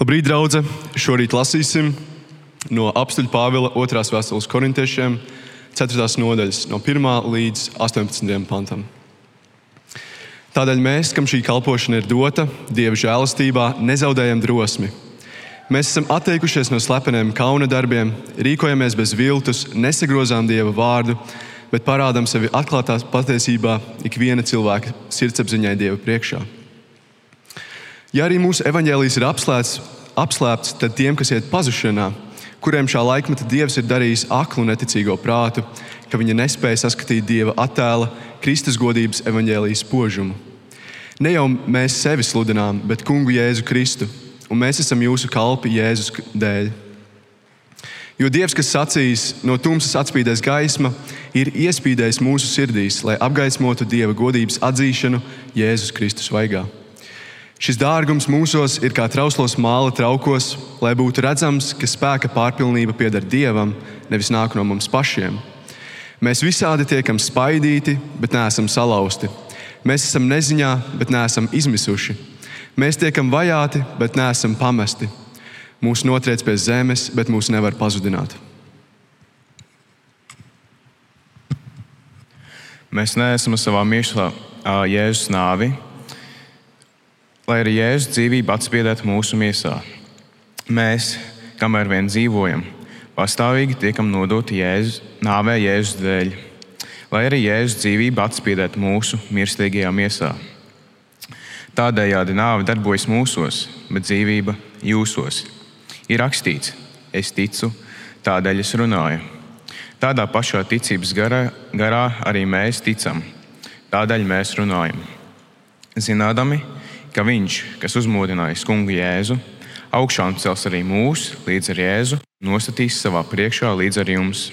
Labrīt, draugi! Šorīt lasīsim no apstuļa Pāvila 2. vēstules korintiešiem, 4. nodaļas, no 1. līdz 18. pantam. Tādēļ mēs, kam šī kalpošana ir dota, Dieva žēlastībā, nezaudējam drosmi. Mēs esam atteikušies no slepeniem kauna darbiem, rīkojamies bez viltus, nesagrozām Dieva vārdu, bet parādām sevi atklātā patiesībā ikviena cilvēka sirdsapziņai Dieva priekšā. Ja arī mūsu evaņģēlijs ir apslēpts, apslēpts, tad tiem, kas iet pazušanā, kuriem šā laikmeta dievs ir darījis aklu neticīgo prātu, ka viņi nespēja saskatīt dieva attēla, Kristus godības evaņģēlijas spožumu. Ne jau mēs sevi sludinām, bet kungu Jēzu Kristu, un mēs esam jūsu kalpi Jēzus dēļ. Jo Dievs, kas sacīs, no tumsas atspīdēs gaisma, ir iespīdējis mūsu sirdīs, lai apgaismotu Dieva godības atzīšanu Jēzus Kristus vaigā. Šis dārgums mūsos ir kā trauslos māla traukos, lai būtu redzams, ka spēka pārpilnība pieder Dievam, nevis nāk no mums pašiem. Mēs visādi tiekam spaidīti, bet neesam salauzti. Mēs esam neziņā, bet neesam izmisuši. Mēs tiekam vajāti, bet neesam pamesti. Mūsu notriec pie zemes, bet mūs nevar pazudināt. Mēs neesam savā mīlestībā Jēzus nāvi, lai arī Jēzus dzīvība atspiedētu mūsu miesā. Mēs, kamēr vien dzīvojam, pastāvīgi tiekam nodoti Jēzus, nāvē Jēzus dēļ, lai arī Jēzus dzīvība atspiedētu mūsu mirstīgajā miesā. Tādējādi nāve darbojas mūsos, bet dzīvība jūsos. Ir rakstīts, es ticu, tādēļ es runāju. Tādā pašā ticības garā, garā arī mēs ticam, tādēļ mēs runājam. Zinādami, ka Viņš, kas uzmodinājis kungu Jēzu, augšām cels arī mūs līdz ar Jēzu, nostatīs savā priekšā līdz ar jums.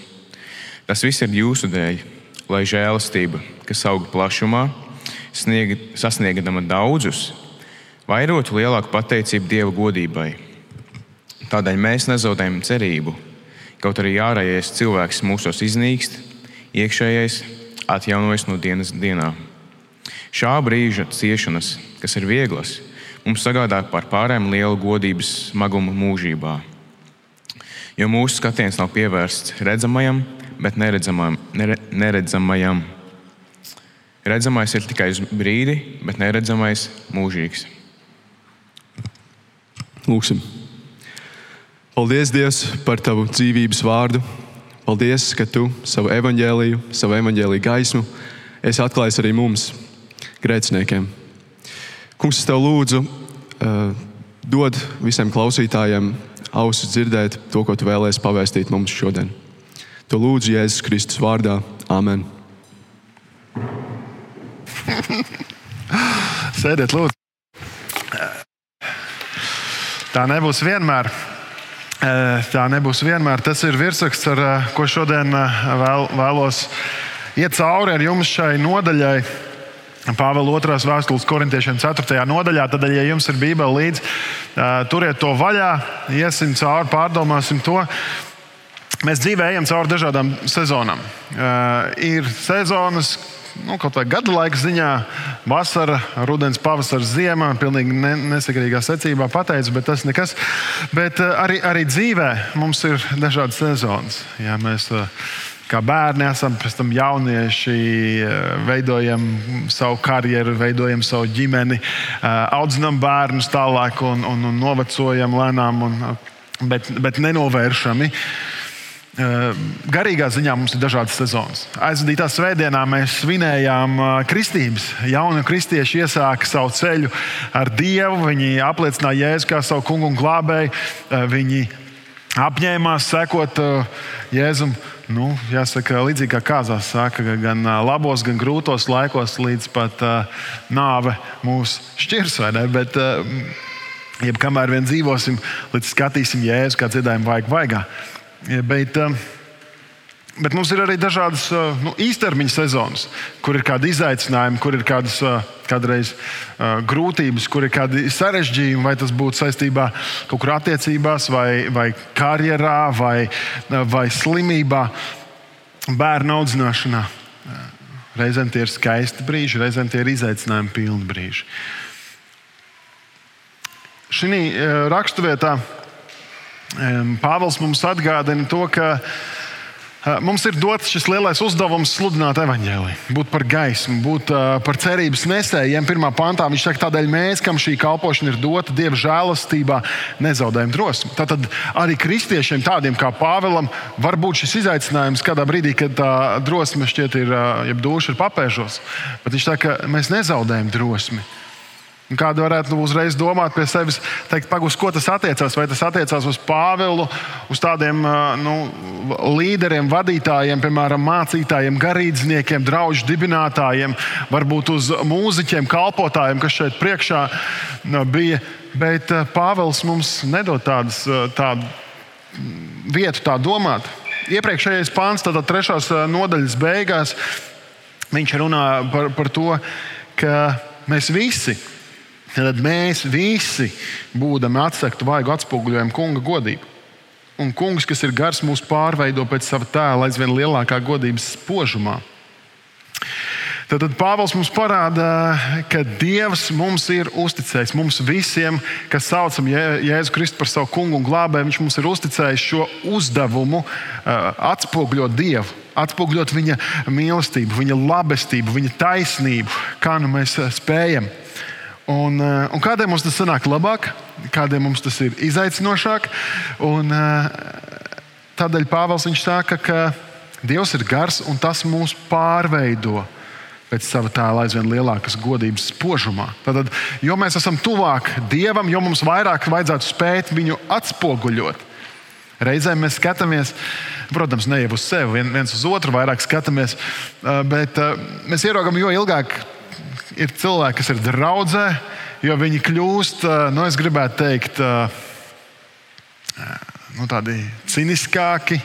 Tas viss ir jūsu dēļ, lai žēlastība, kas aug plašumā, snieg, sasniegdama daudzus, vairotu lielāku pateicību Dieva godībai. Tādēļ mēs nezaudējam cerību, kaut arī ārējais cilvēks mūsos iznīkst, iekšējais atjaunojas no dienas dienā. Šā brīža ciešanas kas ir vieglas, mums sagādā par pārējiem lielu godības smagumu mūžībā. Jo mūsu skatiens nav pievērsts redzamajam, bet neredzamajam. Nere, neredzamajam. Redzamais ir tikai uz brīdi, bet neredzamais mūžīgs. Lūksim. Paldies, Dievs, par Tavu dzīvības vārdu. Paldies, ka Tu savu evaņģēliju, savu evaņģēlīju gaismu esi atklājis arī mums, grēciniekiem. Kungs, es tev lūdzu, uh, dod visiem klausītājiem ausis dzirdēt to, ko tu vēlēsies pavēstīt mums šodien. To lūdzu Jēzus Kristus vārdā. Āmen. Sēdiet, lūdzu. Tā nebūs vienmēr. Tā nebūs vienmēr. Tas ir virsraksts, ar ko šodien vēl, vēlos iet cauri ar jums šai nodaļai Pāvila 2. vēstules korintiešiem 4. nodaļā. Tad, ja jums ir Bībele līdzi, turiet to vaļā, iesim cauri, pārdomāsim to. Mēs dzīvē ejam cauri dažādām sezonām. Ir sezonas, nu, kaut vai gada laika ziņā, vasara, rudens, pavasaris, ziema, pilnīgi ne, nesakarīgā secībā pateicu, bet tas nekas. Bet arī, arī dzīvē mums ir dažādas sezonas. Ja mēs, uh, kā bērni esam, pēc tam jaunieši, eh, veidojam savu karjeru, veidojam savu ģimeni, eh, audzinām bērnus tālāk un, un, un novecojam lēnām, un, bet, bet nenovēršami. Eh, garīgā ziņā mums ir dažādas sezonas. Aizvadītā svētdienā mēs svinējām kristības. Jauni kristieši iesāka savu ceļu ar Dievu. Viņi apliecināja Jēzu kā savu kungu un glābēju. Viņi apņēmās sekot Jēzum nu, jāsaka, līdzīgi kā kāzās saka, gan labos, gan grūtos laikos, līdz pat uh, nāve mūs šķirs. Bet, uh, jebkamēr vien dzīvosim, līdz skatīsim jēzu, kā dziedājumu vajag vaigā. Bet, uh, Bet mums ir arī dažādas nu, īstermiņa sezonas, kur ir kādi izaicinājumi, kur ir kādas kādreiz, grūtības, kur ir kādi sarežģījumi, vai tas būtu saistībā kaut kur attiecībās, vai, vai karjerā, vai, vai slimībā, bērnu audzināšanā. Reizēm tie ir skaisti brīži, reizēm tie ir izaicinājumi pilni brīži. šī raksturvietā Pāvils mums atgādina to, ka Mums ir dots šis lielais uzdevums sludināt evaņģēliju, būt par gaismu, būt par cerības nesējiem. Pirmā pantā viņš saka, tādēļ mēs, kam šī kalpošana ir dota Dieva žēlastībā, nezaudējam drosmi. Tātad arī kristiešiem, tādiem kā Pāvēlam, var būt šis izaicinājums kādā brīdī, kad tā drosme šķiet ir, jeb duša ir papēžos. Bet viņš saka, ka mēs nezaudējam drosmi. Kāda varētu uzreiz domāt pie sevis, teikt, pagus, ko tas attiecās? Vai tas attiecās uz Pāvilu, uz tādiem nu, līderiem, vadītājiem, piemēram, mācītājiem, garīdzniekiem, draugu dibinātājiem, varbūt uz mūziķiem, kalpotājiem, kas šeit priekšā bija. Bet Pāvils mums nedod tādas, tādu vietu, tā domāt. Iepriekšējais pāns, tātad trešās nodaļas beigās, viņš runā par, par to, ka mēs visi esam Tad mēs visi, būdami atsektu vaigu atspoguļojam kunga godību. Un kungs, kas ir gars, mūs pārveido pēc sava tēla aizvien lielākā godības spožumā. Tad, tad Pāvils mums parāda, ka Dievs mums ir uzticējis. Mums visiem, kas saucam Jēzu Kristu par savu kungu un glābēju, Viņš mums ir uzticējis šo uzdevumu atspoguļot Dievu, atspoguļot Viņa mīlestību, Viņa labestību, Viņa taisnību, kā nu mēs spējam. Un, eh, un kādiem mums tas sanāk labāk, kādiem mums tas ir izaicinošāk. Un, eh, tādēļ Pāvils saka, ka Dievs ir gars un tas mūs pārveido pēc sava tēla aizvien lielākas godības spožumā. Tad, jo mēs esam tuvāk Dievam, jo mums vairāk vajadzētu spēt viņu atspoguļot. Reizēm mēs skatāmies, protams, ne jau uz sevi, viens uz otru, vairāk skatāmies, eh, bet mēs ieraugām, jo ilgāk ir cilvēki, kas ir draudzē, jo viņi kļūst, nu, es gribētu teikt, nu, tādi ciniskāki,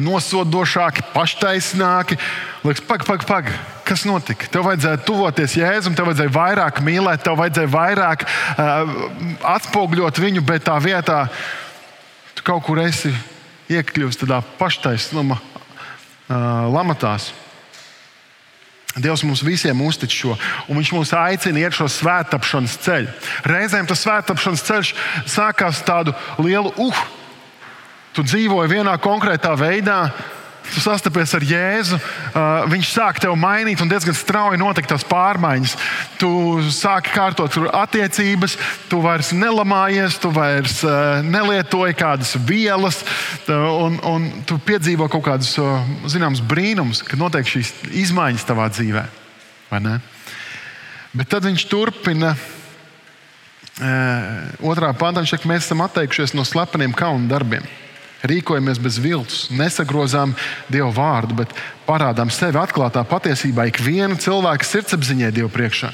nosodošāki, paštaisnāki. Liekas, pag, pag, pag, kas notika? Tev vajadzēja tuvoties Jēzum, tev vajadzēja vairāk mīlēt, tev vajadzēja vairāk atspoguļot viņu, bet tā vietā tu kaut kur esi iekļuvis tādā paštaisnuma lamatās. Dievs mums visiem uztic šo, un Viņš mūs aicina iet šo svētāpšanas ceļu. Reizēm tas svētāpšanas ceļš sākās tādu lielu uh, tu dzīvoji vienā konkrētā veidā, Tu sastapies ar Jēzu, uh, viņš sāk tevi mainīt, un diezgan strauji notiek tās pārmaiņas. Tu sāki kārtot attiecības, tu vairs nelamājies, tu vairs uh, nelietoji kādas vielas, un, un tu piedzīvo kaut kādus uh, zināmus brīnumus, kad notiek šīs izmaiņas tavā dzīvē. Bet tad viņš turpina. Otrā pantā viņš saka, mēs esam atteikušies no slepeniem kaunu darbiem rīkojamies bez viltus, nesagrozām Dievu vārdu, bet parādām sevi atklātā patiesībā ikviena cilvēka sirdsapziņai Dievu priekšā.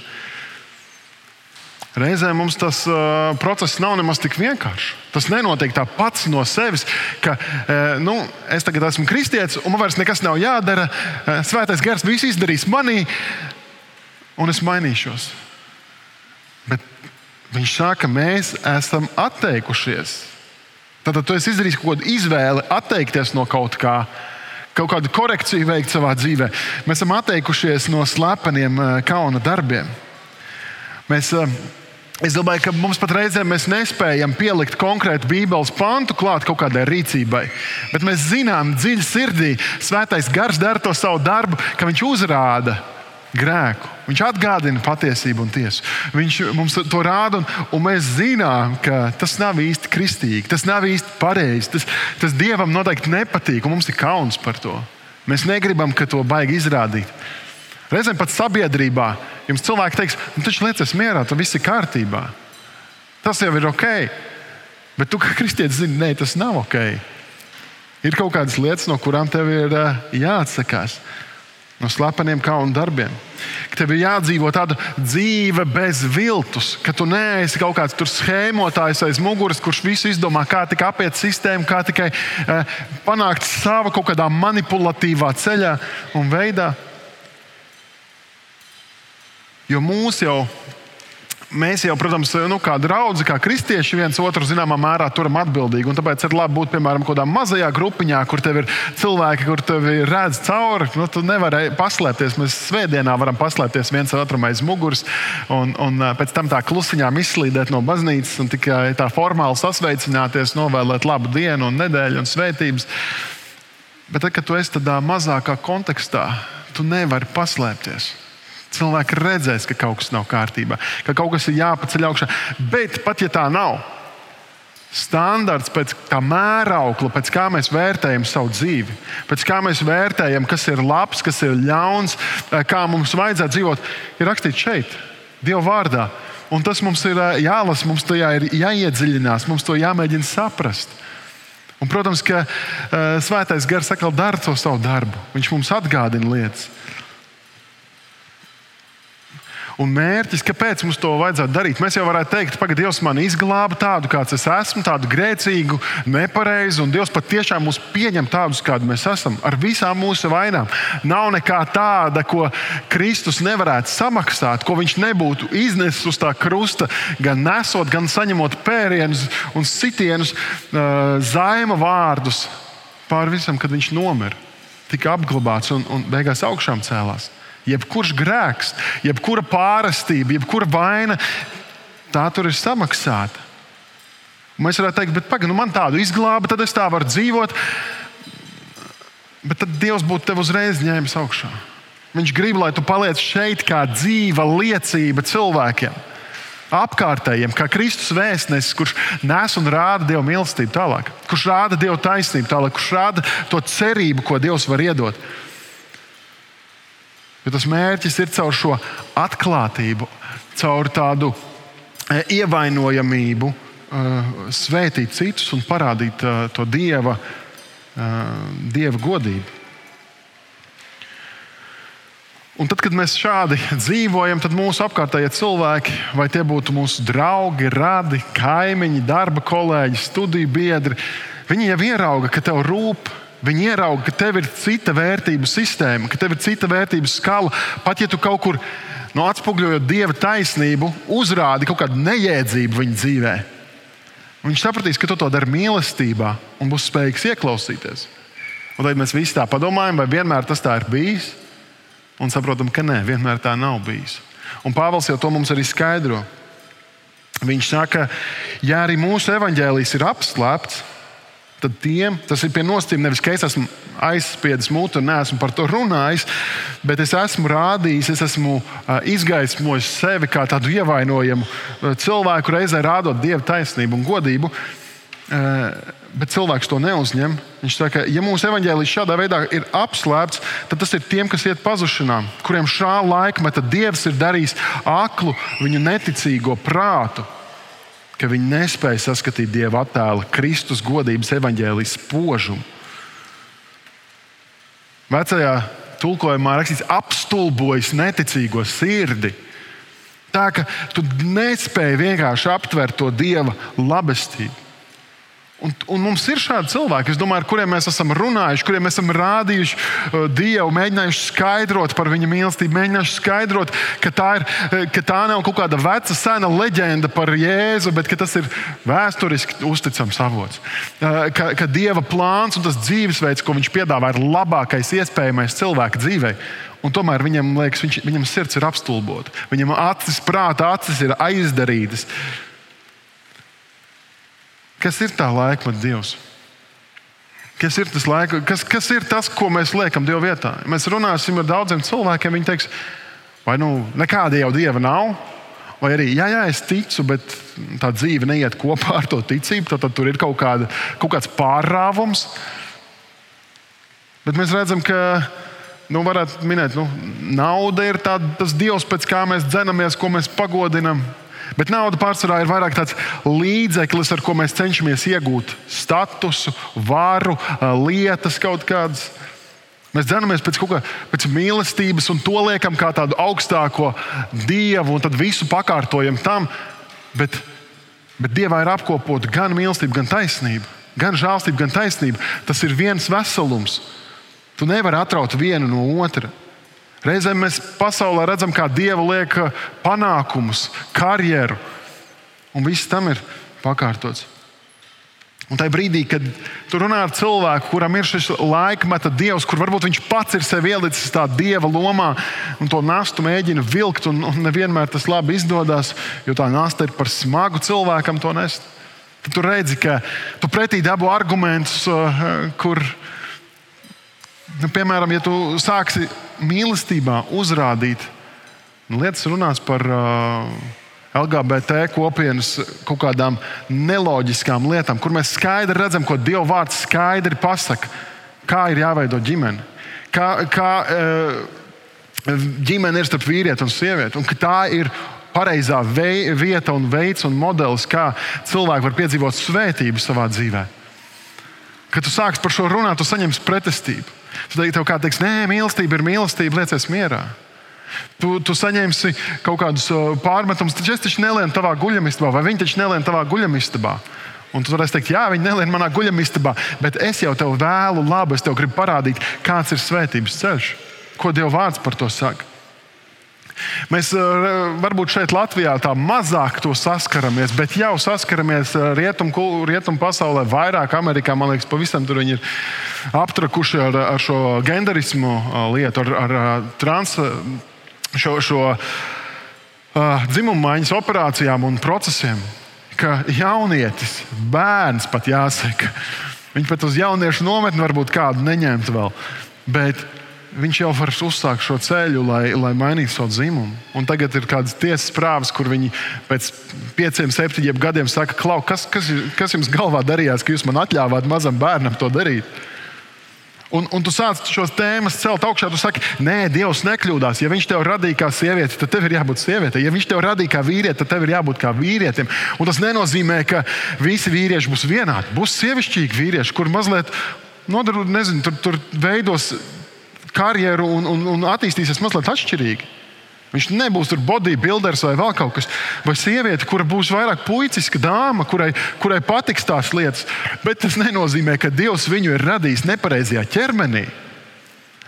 Reizē mums tas uh, process nav nemaz tik vienkāršs. Tas nenotiek tā pats no sevis, ka uh, nu, es tagad esmu kristietis, un man vairs nekas nav jādara. Uh, svētais gars visu izdarīs manī, un es mainīšos. Bet viņš saka, mēs esam atteikušies Tad tu esi izdarījis kaut kādu izvēli, atteikties no kaut kā, kaut kādu korekciju veikt savā dzīvē. Mēs esam atteikušies no slepeniem eh, kauna darbiem. Mēs, eh, Es domāju, ka mums pat reizēm nespējam pielikt konkrētu Bībeles pantu klāt kaut kādai rīcībai. Bet mēs zinām, dziļi sirdī, Svētais Gars dara to savu darbu, ka Viņš uzrāda grēku. Viņš atgādina patiesību un tiesu. Viņš mums to rāda, un, un mēs zinām, ka tas nav īsti kristīgi, tas nav īsti pareizi. Tas, tas Dievam noteikti nepatīk, un mums ir kauns par to. Mēs negribam, ka to baigi izrādīt. Reizēm pat sabiedrībā jums cilvēki teiks, nu, taču lietas mierā, tur viss ir kārtībā. Tas jau ir ok. Bet tu kā kristietis zini, nē, tas nav ok. Ir kaut kādas lietas, no kurām tev ir uh, jāatsakās no slepeniem kaunu darbiem. Ka tev ir jādzīvo tāda dzīve bez viltus, ka tu neesi kaut kāds schēmotājs aiz muguras, kurš visu izdomā, kā tikai apiet sistēmu, kā tikai eh, panākt savu kaut kādā manipulatīvā ceļā un veidā. Jo mūs jau Mēs jau, protams, nu, kā draugi, kā kristieši, viens otru zināmā mērā turam atbildīgi. Tāpēc ir labi būt piemēram kādā mazajā grupiņā, kur tev ir cilvēki, kur tev ir redz cauri. Nu, tu nevari paslēpties. Mēs svētdienā varam paslēpties viens otram aiz muguras un, un pēc tam tā klusiņām izslīdēt no baznīcas un tikai tā formāli sasveicināties, novēlēt labu dienu un nedēļu un svētības. Bet tad, kad tu esi tādā mazākā kontekstā, tu nevari paslēpties. Cilvēki redzēs, ka kaut kas nav kārtībā, ka kaut kas ir jāpaceļ augšā. Bet pat ja tā nav, standarts pēc tā mēraukla, pēc kā mēs vērtējam savu dzīvi, pēc kā mēs vērtējam, kas ir labs, kas ir ļauns, eh, kā mums vajadzētu dzīvot, ir rakstīts šeit, Dieva vārdā. Un tas mums ir eh, jālasa, mums tajā ir jāiedziļinās, mums to jāmēģina saprast. Un, protams, ka uh, Svētais Gars atkal dara to savu darbu. Viņš mums atgādina lietas. Un mērķis, kāpēc mums to vajadzētu darīt? Mēs jau varētu teikt, ka Dievs man izglāba tādu, kāds es esmu, tādu grēcīgu, nepareizu, un Dievs patiešām mūs pieņem tādus, kādi mēs esam, ar visām mūsu vainām. Nav nekā tāda, ko Kristus nevarētu samaksāt, ko viņš nebūtu iznesis uz tā krusta, gan nesot, gan saņemot pērienus un sitienus, zaima vārdus pār visam, kad viņš nomira, tika apglabāts un, un beigās augšām cēlās jebkurš grēks, jebkura pārastība, jebkura vaina, tā tur ir samaksāta. Mēs varētu teikt, bet pagaidi, nu man tādu izglāba, tad es tā varu dzīvot. Bet tad Dievs būtu tevi uzreiz ņēmis augšā. Viņš grib, lai tu paliec šeit kā dzīva liecība cilvēkiem, apkārtējiem, kā Kristus vēstnesis, kurš nes un rāda Dieva mīlestību tālāk, kurš rāda Dieva taisnību tālāk, kurš rāda to cerību, ko Dievs var iedot. Jo tas mērķis ir caur šo atklātību, caur tādu e, ievainojamību, e, svētīt citus un parādīt e, to dieva, dieva godību. Un tad, kad mēs šādi dzīvojam, tad mūsu apkārtējie cilvēki, vai tie būtu mūsu draugi, radi, kaimiņi, darba kolēģi, studiju biedri, viņi jau ierauga, ka tev rūp Viņi ieraudzīja, ka tev ir cita vērtību sistēma, ka tev ir cita vērtību skala. Pat ja tu kaut kur no nu, atspoguļojot dieva taisnību, uzrādi kaut kādu nejēdzību viņa dzīvē, viņš sapratīs, ka tu to dari mīlestībā un būs spējīgs ieklausīties. Un tad mēs visi tā padomājam, vai vienmēr tas tā ir bijis, un saprotam, ka nē, vienmēr tā nav bijis. Un Pāvils jau to mums arī skaidro. Viņš saka, ja arī mūsu evaņģēlijs ir apslēpts, tad tiem tas ir pie nosacījuma. Nevis ka es esmu aizspiedis mutu un neesmu par to runājis, bet es esmu rādījis, es esmu izgaismojis sevi kā tādu ievainojamu cilvēku, reizē rādot dievu taisnību un godību. Bet cilvēks to neuzņem. Viņš saka, ja mūsu evanģēlijs šādā veidā ir apslēpts, tad tas ir tiem, kas iet pazušanā, kuriem šā laikmeta dievs ir darījis aklu viņu neticīgo prātu ka viņi nespēja saskatīt Dieva attēlu, Kristus godības evaņģēlijas spožumu. Vecajā tulkojumā rakstīts, apstulbojas neticīgo sirdi. Tā ka tu nespēji vienkārši aptvert to Dieva labestību. Un, un mums ir šādi cilvēki, domāju, ar kuriem mēs esam runājuši, kuriem mēs esam rādījuši uh, Dievu, mēģinājuši skaidrot par viņa mīlestību, mēģinājuši skaidrot, ka tā, ir, uh, ka tā nav kaut kāda veca, sena leģenda par Jēzu, bet tas ir vēsturiski uzticams avots. Uh, ka, ka Dieva plāns un tas dzīvesveids, ko viņš piedāvā, ir labākais iespējamais cilvēka dzīvē. Un tomēr viņam liekas, viņš, viņam sirds ir apstulbota. Viņam acis, prāta acis ir aizdarītas. Kas ir tā laikmeta Dievs? Kas ir, laika, kas, kas ir tas, ko mēs liekam Dieva vietā? Mēs runāsim ar daudziem cilvēkiem, viņi teiks, vai nu nekāda jau Dieva nav, vai arī, jā, jā, es ticu, bet tā dzīve neiet kopā ar to ticību, tad, tad tur ir kaut, kāda, kaut kāds pārrāvums. Bet mēs redzam, ka nu, varētu minēt, nu, nauda ir tā, tas dievs, pēc kā mēs dzenamies, ko mēs pagodinam. Bet nauda pārsvarā ir vairāk tāds līdzeklis, ar ko mēs cenšamies iegūt statusu, varu, lietas kaut kādas. Mēs dzenamies pēc kā pēc mīlestības un to liekam kā tādu augstāko dievu un tad visu pakārtojam tam. Bet, bet dievā ir apkopota gan mīlestība, gan taisnība. Gan žēlstība, gan taisnība. Tas ir viens veselums. Tu nevari atraut vienu no otra. Reizēm mēs pasaulē redzam, kā Dieva liek panākumus, karjeru, un viss tam ir pakārtots. Un tajā brīdī, kad tu runā ar cilvēku, kuram ir šis laikmeta dievs, kur varbūt viņš pats ir sevi ielicis tādā dieva lomā, un to nastu mēģina vilkt, un, un nevienmēr tas labi izdodas, jo tā nasta ir par smagu cilvēkam to nest. Tad tu redzi, ka tu pretī dabū argumentus, uh, kur, nu, piemēram, ja tu sāksi mīlestībā uzrādīt, nu, lietas runās par. Uh, LGBT kopienas kaut kādām neloģiskām lietām, kur mēs skaidri redzam, ko Dieva vārds skaidri pasaka, kā ir jāveido ģimene. Kā, kā eh, ģimene ir starp vīrieti un sievieti, un ka tā ir pareizā vei, vieta un veids un modelis, kā cilvēki var piedzīvot svētību savā dzīvē. Kad tu sāksi par šo runāt, tu saņemsi pretestību. Tad tev kā teiks, nē, mīlestība ir mīlestība, liecies mierā. Tu, tu saņemsi kaut kādus pārmetumus, taču es taču nelēmu tavā guļamistabā, vai viņi taču nelēma tavā guļamistabā. Un tu varēsi teikt, jā, viņi nelēma manā guļamistabā, bet es jau tev vēlu labu, es tev gribu parādīt, kāds ir svētības ceļš, ko Dieva vārds par to saka. Mēs varbūt šeit, Latvijā, tā mazāk to saskaramies, bet jau saskaramies rietumu rietum pasaulē, vairāk Amerikā. Man liekas, pavisam tur viņi ir aptrakuši ar, ar šo genderismu lietu, ar, ar trans šo, šo dzimumu maiņas operācijām un procesiem, ka jaunietis, bērns pat jāsaka, viņš pat uz jauniešu nometni varbūt kādu neņemt vēl. Bet viņš jau var uzsākt šo ceļu, lai, lai mainītu savu dzimumu. Un tagad ir kādas tiesas prāvas, kur viņi pēc pieciem, septiņiem gadiem saka, Klau, kas, kas, kas jums galvā darījās, ka jūs man atļāvāt mazam bērnam to darīt? Un, un tu sāc šos tēmas celt augšā. Tu saki, nē, Dievs nekļūdās. Ja Viņš tev radīja kā sievieti, tad tev ir jābūt sievietei. Ja Viņš tev radīja kā vīrieti, tad tev ir jābūt kā vīrietim. Un tas nenozīmē, ka visi vīrieši būs vienādi. Būs sievišķīgi vīrieši, kur mazliet nodarbojas, nezinu, tur, tur veidos karjeru un, un, un attīstīsies mazliet atšķirīgi. Viņš nebūs tur bodybuilders vai vēl kaut kas. Vai sieviete, kura būs vairāk puiciska dāma, kurai, kurai patiks tās lietas. Bet tas nenozīmē, ka Dievs viņu ir radījis nepareizajā ķermenī.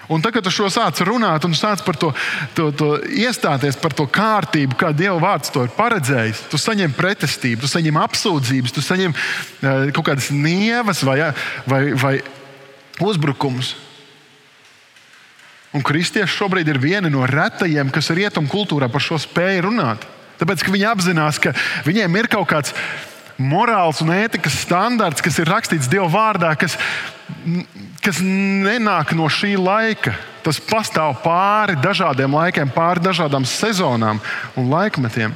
Un tagad, tu šo sāc runāt un sāc par to, to, to iestāties par to kārtību, kā Dieva vārds to ir paredzējis, tu saņem pretestību, tu saņem apsūdzības, tu saņem uh, kaut kādas nievas vai, vai, vai uzbrukumus. Un kristieši šobrīd ir vieni no retajiem, kas rietumu kultūrā par šo spēju runāt. Tāpēc, ka viņi apzinās, ka viņiem ir kaut kāds morāls un ētikas standarts, kas ir rakstīts Dieva vārdā, kas, kas nenāk no šī laika. Tas pastāv pāri dažādiem laikiem, pāri dažādām sezonām un laikmetiem.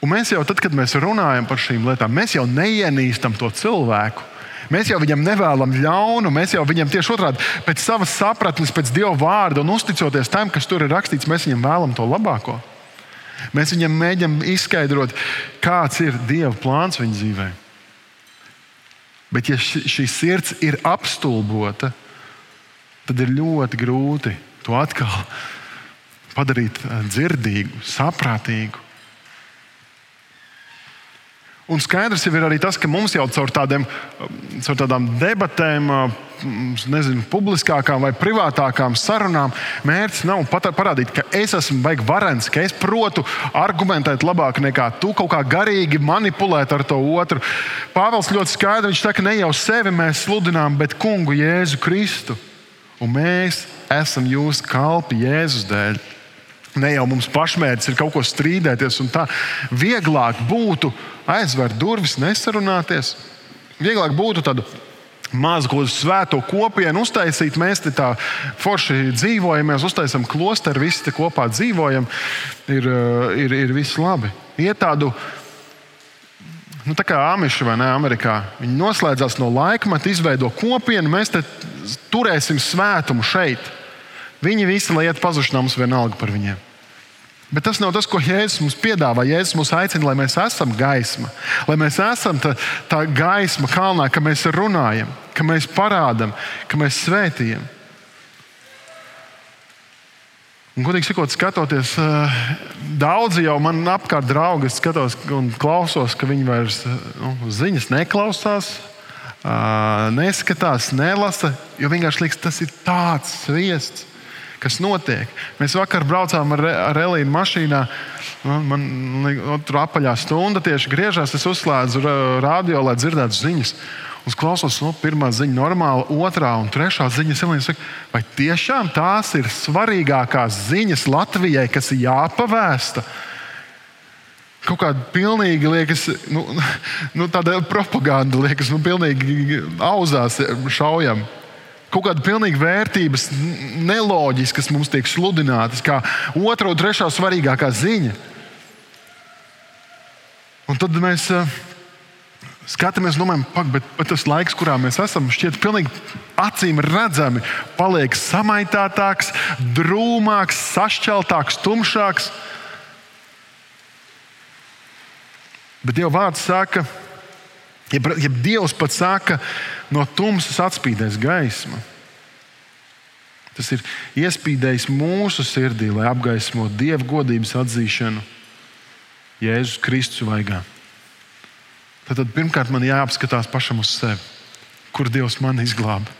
Un mēs jau tad, kad mēs runājam par šīm lietām, mēs jau neienīstam to cilvēku. Mēs jau viņam nevēlam ļaunu, mēs jau viņam tieši otrādi pēc savas sapratnes, pēc Dieva vārda un uzticoties tam, kas tur ir rakstīts, mēs viņam vēlam to labāko. Mēs viņam mēģinām izskaidrot, kāds ir Dieva plāns viņa dzīvē. Bet, ja šī sirds ir apstulbota, tad ir ļoti grūti to atkal padarīt eh, dzirdīgu, saprātīgu. Un skaidrs ir arī tas, ka mums jau caur, tādiem, caur tādām debatēm, nezinu, publiskākām vai privātākām sarunām, mērķis nav parādīt, ka es esmu beigas varens, ka es protu argumentēt labāk nekā tu, kaut kā garīgi manipulēt ar to otru. Pāvils ļoti skaidri viņš saka, ne jau sevi mēs sludinām, bet kungu Jēzu Kristu. Un mēs esam jūsu kalpi Jēzus dēļ. Ne jau mums pašmērķis ir kaut ko strīdēties, un tā vieglāk būtu aizvērt durvis, nesarunāties. Vieglāk būtu tādu mazu svēto kopienu uztaisīt. Mēs te tā forši dzīvojam, mēs uztaisām klosteru, visi te kopā dzīvojam. Ir, eh, ir, ir viss labi. Iet tādu, nu, tā kā Amiši vai ne Amerikā. Viņi noslēdzās no laikmeta, izveido kopienu, mēs te turēsim svētumu šeit. Viņi visi lai iet pazušanā, mums vienalga par viņiem. Bet tas nav tas, ko Jēzus mums piedāvā. Jēzus mums aicina, lai mēs esam gaisma, lai mēs esam tā, tā gaisma kalnā, ka mēs runājam, ka mēs parādām, ka mēs svētījam. Un, godīgi sakot, skatoties, eh, daudzi jau man apkārt draugi skatos un klausos, ka viņi vairs nu, ziņas neklausās, eh, neskatās, nelasa, jo vienkārši liekas, tas ir tāds sviests kas notiek. Mēs vakar braucām ar, ar Elīnu mašīnā. Man, tur apaļā stunda tieši griežās. Es uzslēdzu radio, lai dzirdētu ziņas. Un klausos, no nu, pirmā ziņa, normāla, otrā un trešā ziņa. Elīna saka, vai tiešām tās ir svarīgākās ziņas Latvijai, kas ir jāpavēsta? Kaut kāda pilnīgi liekas, nu, nu, tāda propaganda liekas, nu, pilnīgi auzās šaujama. Kaut kāda pilnīgi vērtības, neloģiskas mums tiek sludinātas, kā otrā un trešā svarīgākā ziņa. Un tad mēs uh, skatāmies, domājam, pak, bet, bet tas laiks, kurā mēs esam, šķiet pilnīgi acīm redzami, paliek samaitātāks, drūmāks, sašķeltāks, tumšāks. Bet Dieva vārds saka, ja, ja Dievs pats saka, no tumsas atspīdēs gaisma. Tas ir iespīdējis mūsu sirdī, lai apgaismotu Dieva godības atzīšanu Jēzus Kristus vaigā. Tad, tad pirmkārt man jāapskatās pašam uz sevi, kur Dievs man izglāba.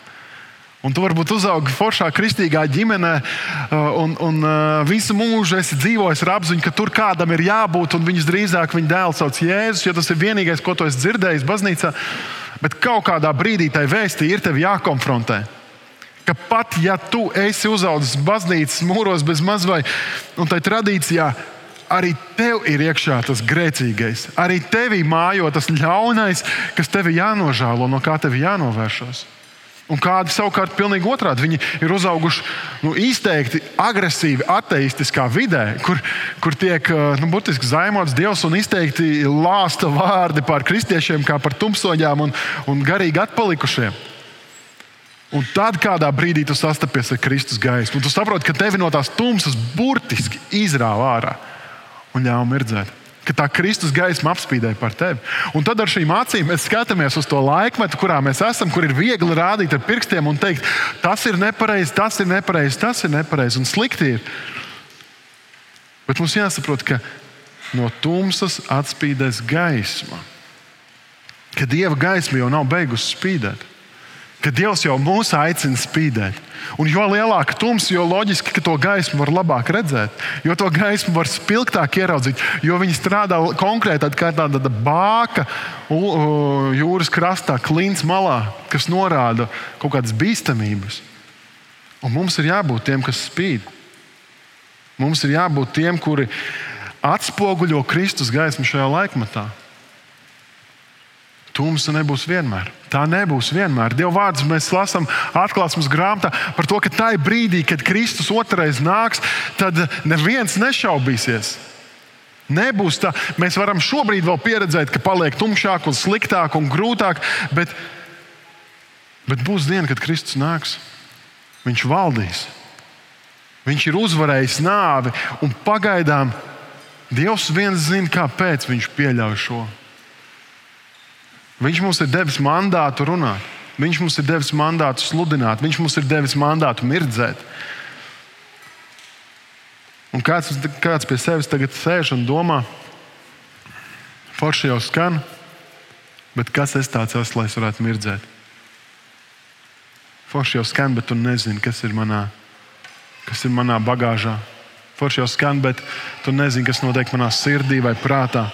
Un tu varbūt uzaugi foršā kristīgā ģimenē, uh, un, un uh, visu mūžu esi dzīvojis ar apziņu, ka tur kādam ir jābūt, un viņus drīzāk viņa dēls sauc Jēzus, jo tas ir vienīgais, ko tu esi dzirdējis baznīcā. Bet kaut kādā brīdī tai vēstī ir tev jākonfrontē. Ka pat ja tu esi uzaugusi baznīcas mūros bez mazvai, un tai tradīcijā arī tev ir iekšā tas grēcīgais, arī tevī mājo tas ļaunais, kas tev jānožēlo, no kā tev jānovēršas. Un kādi savukārt pilnīgi otrādi. Viņi ir uzauguši nu, izteikti agresīvi, ateistiskā vidē, kur, kur tiek nu, burtiski zaimots Dievs un izteikti lāsta vārdi par kristiešiem, kā par tumsoņām un, un garīgi atpalikušiem. Un tad kādā brīdī tu sastapies ar Kristus gaismu, tu saproti, ka tevi no tās tumsas burtiski izrāva ārā un ļāva mirdzēt ka tā Kristus gaisma apspīdēja par tevi. Un tad ar šīm acīm mēs skatāmies uz to laikmetu, kurā mēs esam, kur ir viegli rādīt ar pirkstiem un teikt, tas ir nepareizi, tas ir nepareizi, tas ir nepareizi un slikti. Ir. Bet mums jāsaprot, ka no tumsas atspīdēs gaisma. Ka dieva gaisma jau nav beigusi spīdēt ka Dievs jau mūs aicina spīdēt. Un jo lielāka tumsa, jo loģiski, ka to gaismu var labāk redzēt, jo to gaismu var spilgtāk ieraudzīt, jo viņi strādā konkrēti kā tāda bāka jūras krastā, klints malā, kas norāda kaut kādas bīstamības. Un mums ir jābūt tiem, kas spīd. Mums ir jābūt tiem, kuri atspoguļo Kristus gaismu šajā laikmatā. Tumsa nebūs vienmēr. Tā nebūs vienmēr. Dieva vārdus mēs lasām atklāsmes grāmatā par to, ka tajā brīdī, kad Kristus otrais nāks, tad neviens nešaubīsies. Nebūs tā. Mēs varam šobrīd vēl pieredzēt, ka paliek tumšāk, un sliktāk un grūtāk, bet, bet būs diena, kad Kristus nāks. Viņš valdīs. Viņš ir uzvarējis nāvi, un pagaidām Dievs viens zina, kāpēc viņš pieļauj šo. Viņš mums ir devis mandātu runāt, Viņš mums ir devis mandātu sludināt, Viņš mums ir devis mandātu mirdzēt. Un kāds, kāds pie sevis tagad sēž un domā, forši jau skan, bet kas es tāds esmu, lai es varētu mirdzēt? Forši jau skan, bet tu nezini, kas ir manā, kas ir manā bagāžā. Forši jau skan, bet tu nezini, kas notiek manā sirdī vai prātā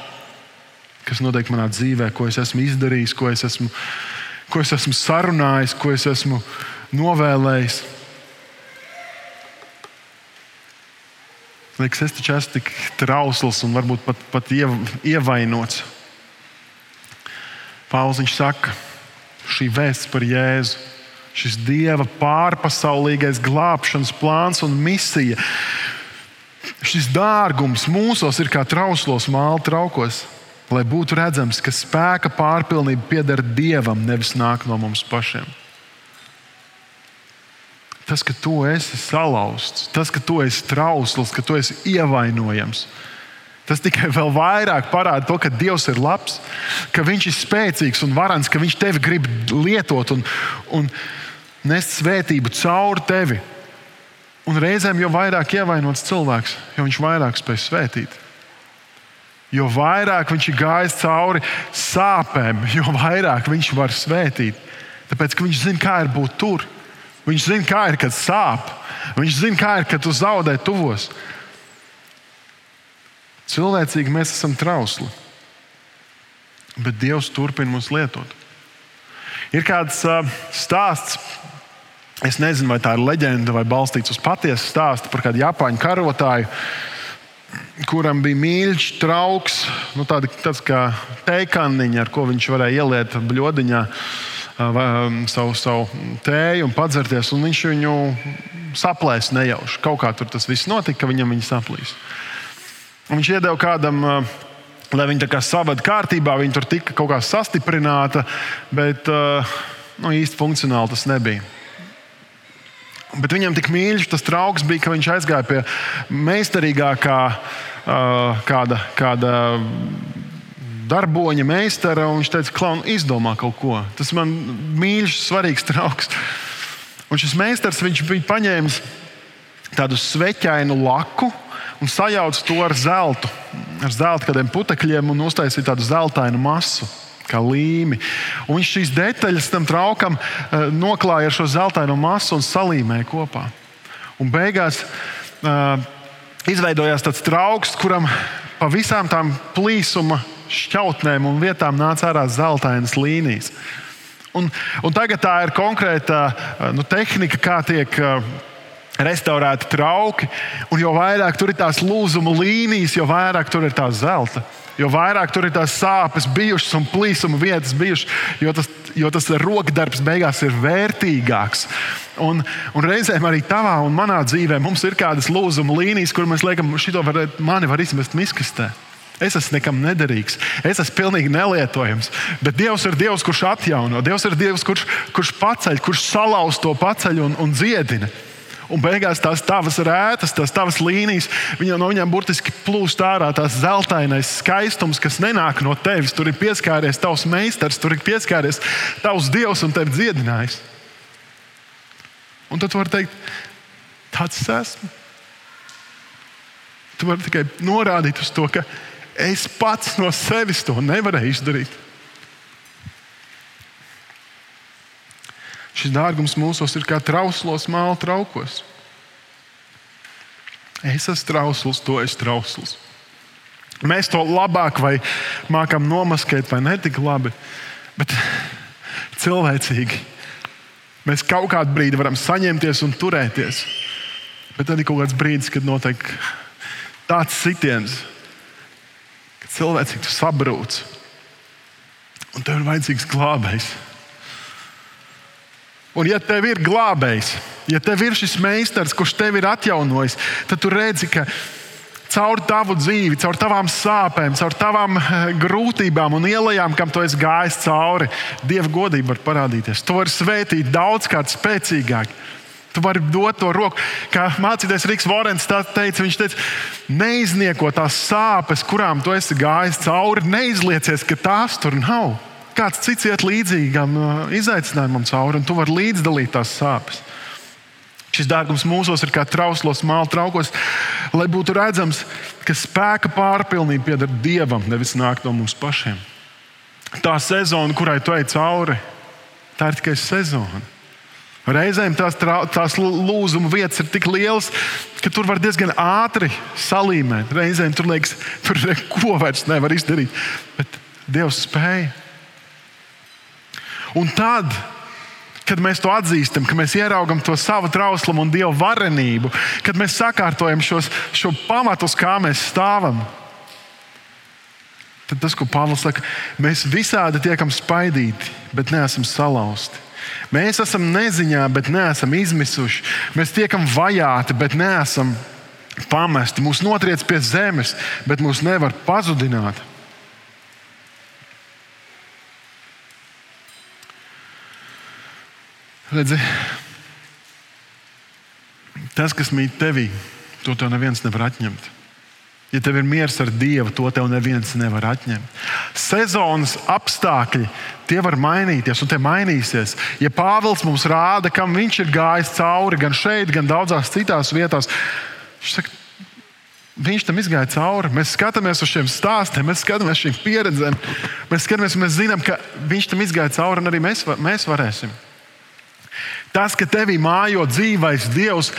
kas notiek manā dzīvē, ko es esmu izdarījis, ko es esmu, ko es esmu sarunājis, ko es esmu novēlējis. Liekas, es taču esmu tik trausls un varbūt pat, pat ievainots. Pāvils saka, šī vēsts par Jēzu, šis Dieva pārpasaulīgais glābšanas plāns un misija, šis dārgums mūsos ir kā trauslos māla traukos lai būtu redzams, ka spēka pārpilnība pieder Dievam, nevis nāk no mums pašiem. Tas, ka tu esi salauzts, tas, ka tu esi trausls, ka tu esi ievainojams, tas tikai vēl vairāk parāda to, ka Dievs ir labs, ka Viņš ir spēcīgs un varants, ka Viņš tevi grib lietot un, un nest svētību caur tevi. Un reizēm jau vairāk ievainots cilvēks, jo viņš vairāk spēj svētīt jo vairāk viņš ir gājis cauri sāpēm, jo vairāk viņš var svētīt. Tāpēc, ka viņš zina, kā ir būt tur. Viņš zina, kā ir, kad sāp. Viņš zina, kā ir, kad tu zaudē tuvos. Cilvēcīgi mēs esam trausli, bet Dievs turpina mūs lietot. Ir kāds uh, stāsts, es nezinu, vai tā ir leģenda vai balstīts uz patiesu stāstu par kādu japāņu karotāju, kuram bija mīļš trauks, nu, tāda, tāds kā teikaniņa, ar ko viņš varēja ieliet bļodiņā savu, savu tēju un padzerties. Un viņš viņu saplēs nejauši. Kaut kā tur tas viss notika, ka viņam viņa saplīs. Un viņš iedeva kādam, lai viņi tā kā savada kārtībā, viņi tur tika kaut kā sastiprināta, bet nu, īsti funkcionāli tas nebija. Bet viņam tik mīļš tas trauks bija, ka viņš aizgāja pie meistarīgākā kāda, kāda darboņa meistara, viņš teica, Klaun, izdomā kaut ko. Tas man mīļš, svarīgs trauks. Un šis meistars bija paņēmis tādu sveķainu laku un sajauc to ar zeltu, ar zelta kādiem putekļiem un uztaisīja tādu zeltainu masu. Kā līmi. Un viņš šīs detaļas tam traukam uh, noklāja ar šo zeltaino masu un salīmēja kopā. Un beigās uh, izveidojās tāds trauks, kuram pa visām tām plīsuma šķautnēm un vietām nāca ārā zeltainas līnijas. Un, un tagad tā ir konkrēta uh, nu, tehnika, kā tiek. Restaurēti trauki, un jo vairāk tur ir tās lūzuma līnijas, jo vairāk tur ir tā zelta. Jo vairāk tur ir tās sāpes bijušas un plīsuma vietas bijušas, jo tas, jo tas rokdarbs beigās ir vērtīgāks. Un, un reizēm arī tavā un manā dzīvē mums ir kādas lūzuma līnijas, kur mēs liekam, šito var, mani var izmest miskastē. Es esmu nekam nederīgs, es esmu pilnīgi nelietojams. Bet Dievs ir Dievs, kurš atjauno, Dievs ir Dievs, kurš, kurš paceļ, kurš salauz to paceļ un, un dziedina. Un beigās tās tavas rētas, tās tavas līnijas, viņa no viņiem burtiski plūst ārā tās zeltainais skaistums, kas nenāk no tevis. Tur ir pieskāries tavs meistars, tur ir pieskāries tavs dievs un tevi dziedinājis. Un tad tu vari teikt, tāds es esmu. Tu vari tikai norādīt uz to, ka es pats no sevis to nevarēju izdarīt. Šis dārgums mūsos ir kā trauslos māla traukos. Es esmu trausls, to es trausls. Mēs to labāk vai mākam nomaskēt, vai ne tik labi, bet cilvēcīgi. Mēs kaut kādu brīdi varam saņemties un turēties. Bet tad ir kaut kāds brīdis, kad notiek tāds sitiens, kad cilvēcīgi tu sabrūc. Un tev ir vajadzīgs glābējs. Un, ja tev ir glābējs, ja tev ir šis meistars, kurš tevi ir atjaunojis, tad tu redzi, ka caur tavu dzīvi, caur tavām sāpēm, caur tavām eh, grūtībām un ielām, kam tu esi gājis cauri, Dieva godība var parādīties. Tu vari svētīt daudzkārt spēcīgāk. Tu vari dot to roku. Kā mācītājs Rīgas Vorens teica, viņš teica, neiznieko tās sāpes, kurām tu esi gājis cauri, neizliecies, ka tās tur nav kāds cits iet līdzīgam uh, izaicinājumam cauri, un tu vari līdzdalīt tās sāpes. Šis dārgums mūsos ir kā trauslos māla traukos, lai būtu redzams, ka spēka pārpilnība pieder Dievam, nevis nāk no mums pašiem. Tā sezona, kurai tu ej cauri, tā ir tikai sezona. Reizēm tās, tās lūzuma vietas ir tik lielas, ka tur var diezgan ātri salīmēt. Reizēm tur liekas, tur neko vairs nevar izdarīt. Bet Dievs spēja. Un tad, kad mēs to atzīstam, ka mēs ieraugam to savu trauslumu un dievu varenību, kad mēs sakārtojam šos, šo pamatu, uz kā mēs stāvam, tad tas, ko Pāvils saka, mēs visādi tiekam spaidīti, bet neesam salauzti. Mēs esam neziņā, bet neesam izmisuši. Mēs tiekam vajāti, bet neesam pamesti. Mūs notriec pie zemes, bet mūs nevar pazudināt. Redzi, tas, kas mīt tevī, to tev neviens nevar atņemt. Ja tev ir miers ar Dievu, to tev neviens nevar atņemt. Sezonas apstākļi tie var mainīties, un tie mainīsies. Ja Pāvils mums rāda, kam viņš ir gājis cauri gan šeit, gan daudzās citās vietās, viņš saka, Viņš tam izgāja cauri. Mēs skatāmies uz šiem stāstiem, mēs skatāmies uz šīm pieredzēm. Mēs skatāmies, mēs zinām, ka viņš tam izgāja cauri, un arī mēs, mēs varēsim. Tas, ka tevī mājo dzīvais Dievs,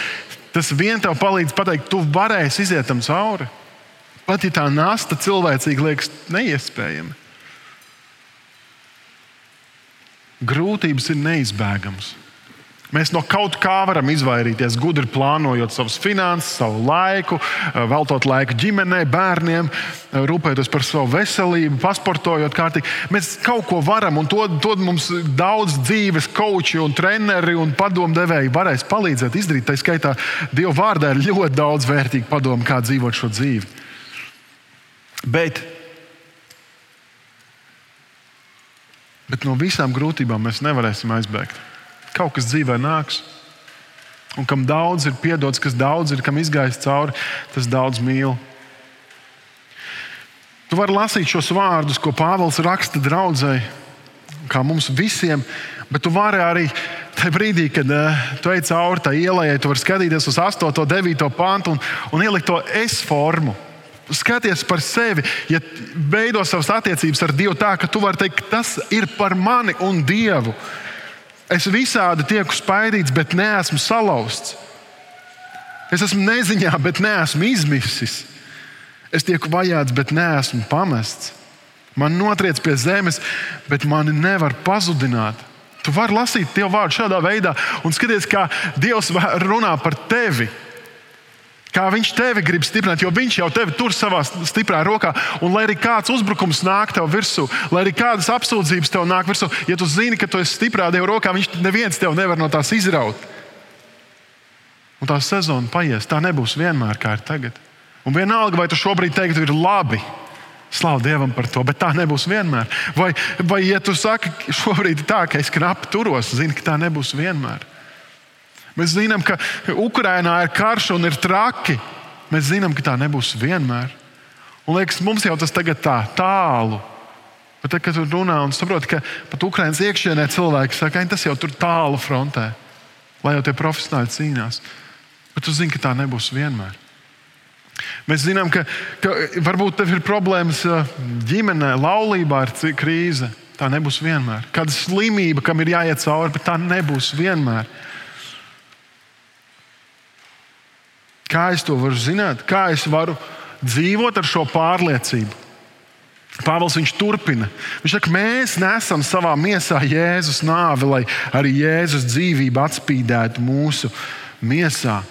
tas vien tev palīdz pateikt, tu varēsi iziet tam cauri. Pat ja tā nasta cilvēcīgi liekas neiespējama. Grūtības ir neizbēgamas. Mēs no kaut kā varam izvairīties, gudri plānojot savus finanses, savu laiku, eh, veltot laiku ģimenei, bērniem, eh, rūpēties par savu veselību, pasportojot kārtīgi. Mēs kaut ko varam, un to, to mums daudz dzīves koči, treneri un padomdevēji varēs palīdzēt izdarīt. Tā skaitā Dieva vārdā ir ļoti daudz vērtīgu padomu, kā dzīvot šo dzīvi. Bet, bet no visām grūtībām mēs nevarēsim aizbēgt. Kaut kas dzīvē nāks. Un kam daudz ir piedots, kas daudz ir, kam izgājis cauri, tas daudz mīl. Tu vari lasīt šos vārdus, ko Pāvils raksta draudzēji, kā mums visiem, bet tu vari arī tajā brīdī, kad uh, tu ej cauri tai ielai, tu vari skatīties uz 8, 9 pantu un, un ielikt to es formu. Skaties par sevi, ja veido savas attiecības ar Dievu tā, ka tu vari teikt, tas ir par mani un Dievu. Es visādi tieku spaidīts, bet neesmu salauzts. Es esmu neziņā, bet neesmu izmisis. Es tieku vajāts, bet neesmu pamests. Man notriec pie zemes, bet mani nevar pazudināt. Tu vari lasīt Dievu vārdu šādā veidā un skaties, kā Dievs runā par tevi. Kā viņš tevi grib stiprināt, jo viņš jau tevi tur savā stiprā rokā. Un lai arī kāds uzbrukums nāk tev virsū, lai arī kādas apsūdzības tev nāk virsū, ja tu zini, ka tu esi stiprā Dieva rokā, viņš neviens tev nevar no tās izraut. Un tā sezona paies. Tā nebūs vienmēr kā ir tagad. Un vienalga, vai tu šobrīd teiktu, ir labi. Slavu Dievam par to, bet tā nebūs vienmēr. Vai, vai ja tu saki, šobrīd ir tā, ka es knapi turos, zini, ka tā nebūs vienmēr. Mēs zinām, ka Ukrainā ir karš un ir traki. Mēs zinām, ka tā nebūs vienmēr. Un liekas, mums jau tas tagad tā tālu. Bet tad, kad runā un saproti, ka pat Ukraiņas iekšienē cilvēki saka, ka tas jau tur tālu frontē, lai jau tie profesionāļi cīnās. Bet tu zini, ka tā nebūs vienmēr. Mēs zinām, ka, ka varbūt tev ir problēmas ģimenē, laulībā, ir krīze. Tā nebūs vienmēr. Kāda slimība, kam ir jāiet cauri, bet tā nebūs vienmēr. Kā es to varu zināt? Kā es varu dzīvot ar šo pārliecību? Pāvils viņš turpina. Viņš saka, mēs nesam savā miesā Jēzus nāvi, lai arī Jēzus dzīvība atspīdētu mūsu miesā.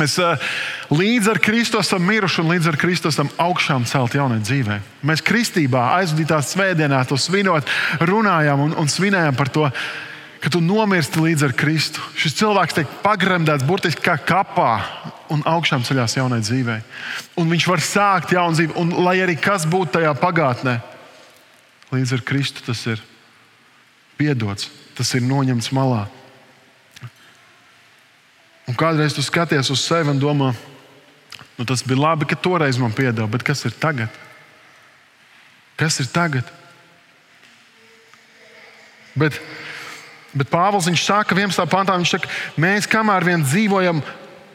Mēs uh, līdz ar Kristu esam miruši un līdz ar Kristu esam augšām celt jaunai dzīvei. Mēs kristībā aizvadītās svētdienā to svinot, runājām un, un svinējām par to, ka tu nomirsti līdz ar Kristu. Šis cilvēks tiek pagremdēts burtiski kā kapā un augšām ceļās jaunai dzīvei. Un viņš var sākt jaunu dzīvi, un lai arī kas būtu tajā pagātnē, līdz ar Kristu tas ir piedots, tas ir noņemts malā. Un kādreiz tu skaties uz sevi un domā, nu, tas bija labi, ka toreiz man piedeva, bet kas ir tagad? Kas ir tagad? Bet Bet Pāvils viņš saka, 11. pantā, viņš saka, mēs kamēr vien dzīvojam,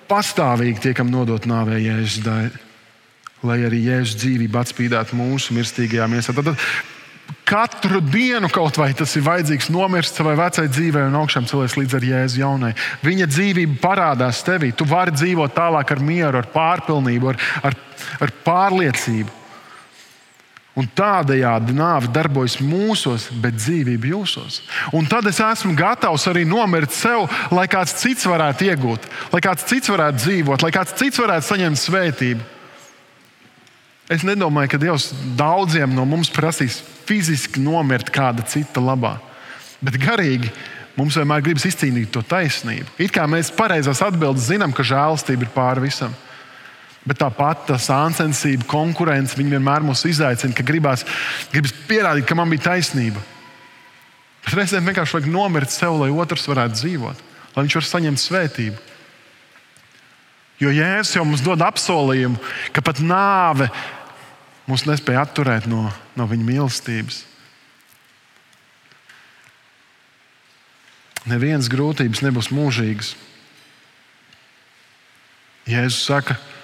pastāvīgi tiekam nodot nāvē Jēzus dēļ, lai arī Jēzus dzīvība atspīdētu mūsu mirstīgajā miesā. Tad, tad katru dienu kaut vai tas ir vajadzīgs nomirst savai vecai dzīvei un augšām celties līdz ar Jēzu jaunai. Viņa dzīvība parādās tevī. Tu vari dzīvot tālāk ar mieru, ar pārpilnību, ar, ar, ar pārliecību. Un tādējādi nāve darbojas mūsos, bet dzīvība jūsos. Un tad es esmu gatavs arī nomirt sev, lai kāds cits varētu iegūt, lai kāds cits varētu dzīvot, lai kāds cits varētu saņemt svētību. Es nedomāju, ka Dievs daudziem no mums prasīs fiziski nomirt kāda cita labā, bet garīgi mums vienmēr gribas izcīnīt to taisnību. It kā mēs pareizās atbildes zinām, ka žēlastība ir pāri visam. Bet tāpat tā sāncensība, konkurence, vienmēr mūs izaicina, ka gribās, gribas pierādīt, ka man bija taisnība. Reizēm vienkārši vajag nomirt sev, lai otrs varētu dzīvot, lai viņš var saņemt svētību. Jo Jēzus jau mums dod apsolījumu, ka pat nāve mūs nespēja atturēt no, no viņa mīlestības. Nevienas grūtības nebūs mūžīgas. Jēzus saka, ka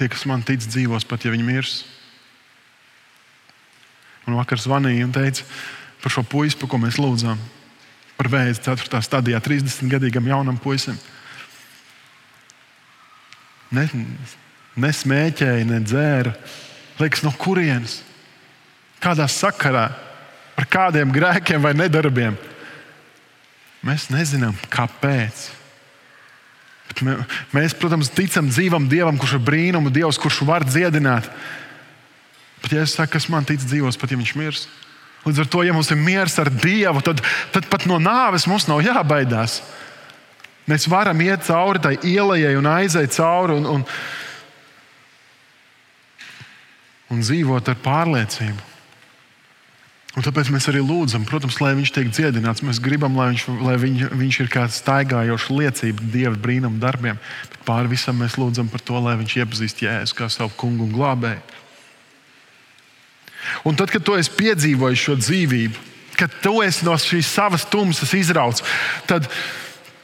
Tie, kas man tic, dzīvos pat ja viņi mirs. Un vakar zvanīja un teica, par šo puisi, par ko mēs lūdzām. Par vēzi 4. stadijā, 30-gadīgam jaunam puisim. Ne, nesmēķēja, ne dzēra. Liekas, no kurienes? Kādā sakarā? Par kādiem grēkiem vai nedarbiem? Mēs nezinām, kāpēc. Mēs, protams, ticam dzīvam Dievam, kurš ir brīnuma Dievs, kurš var dziedināt. Bet, ja es saku, kas man tic, dzīvos, pat ja viņš mirs, līdz ar to, ja mums ir miers ar Dievu, tad, tad pat no nāves mums nav jābaidās. Mēs varam iet cauri tai ielai un aiziet cauri un, un, un dzīvot ar pārliecību. Un tāpēc mēs arī lūdzam, protams, lai viņš tiek dziedināts. Mēs gribam, lai viņš, lai viņ, viņš ir kā staigājoša liecība Dieva brīnuma darbiem. Bet pāri visam mēs lūdzam par to, lai viņš iepazīst Jēzu kā savu kungu un glābēju. Un tad, kad tu esi piedzīvojis šo dzīvību, kad tu esi no šīs savas tumsas izrauts, tad,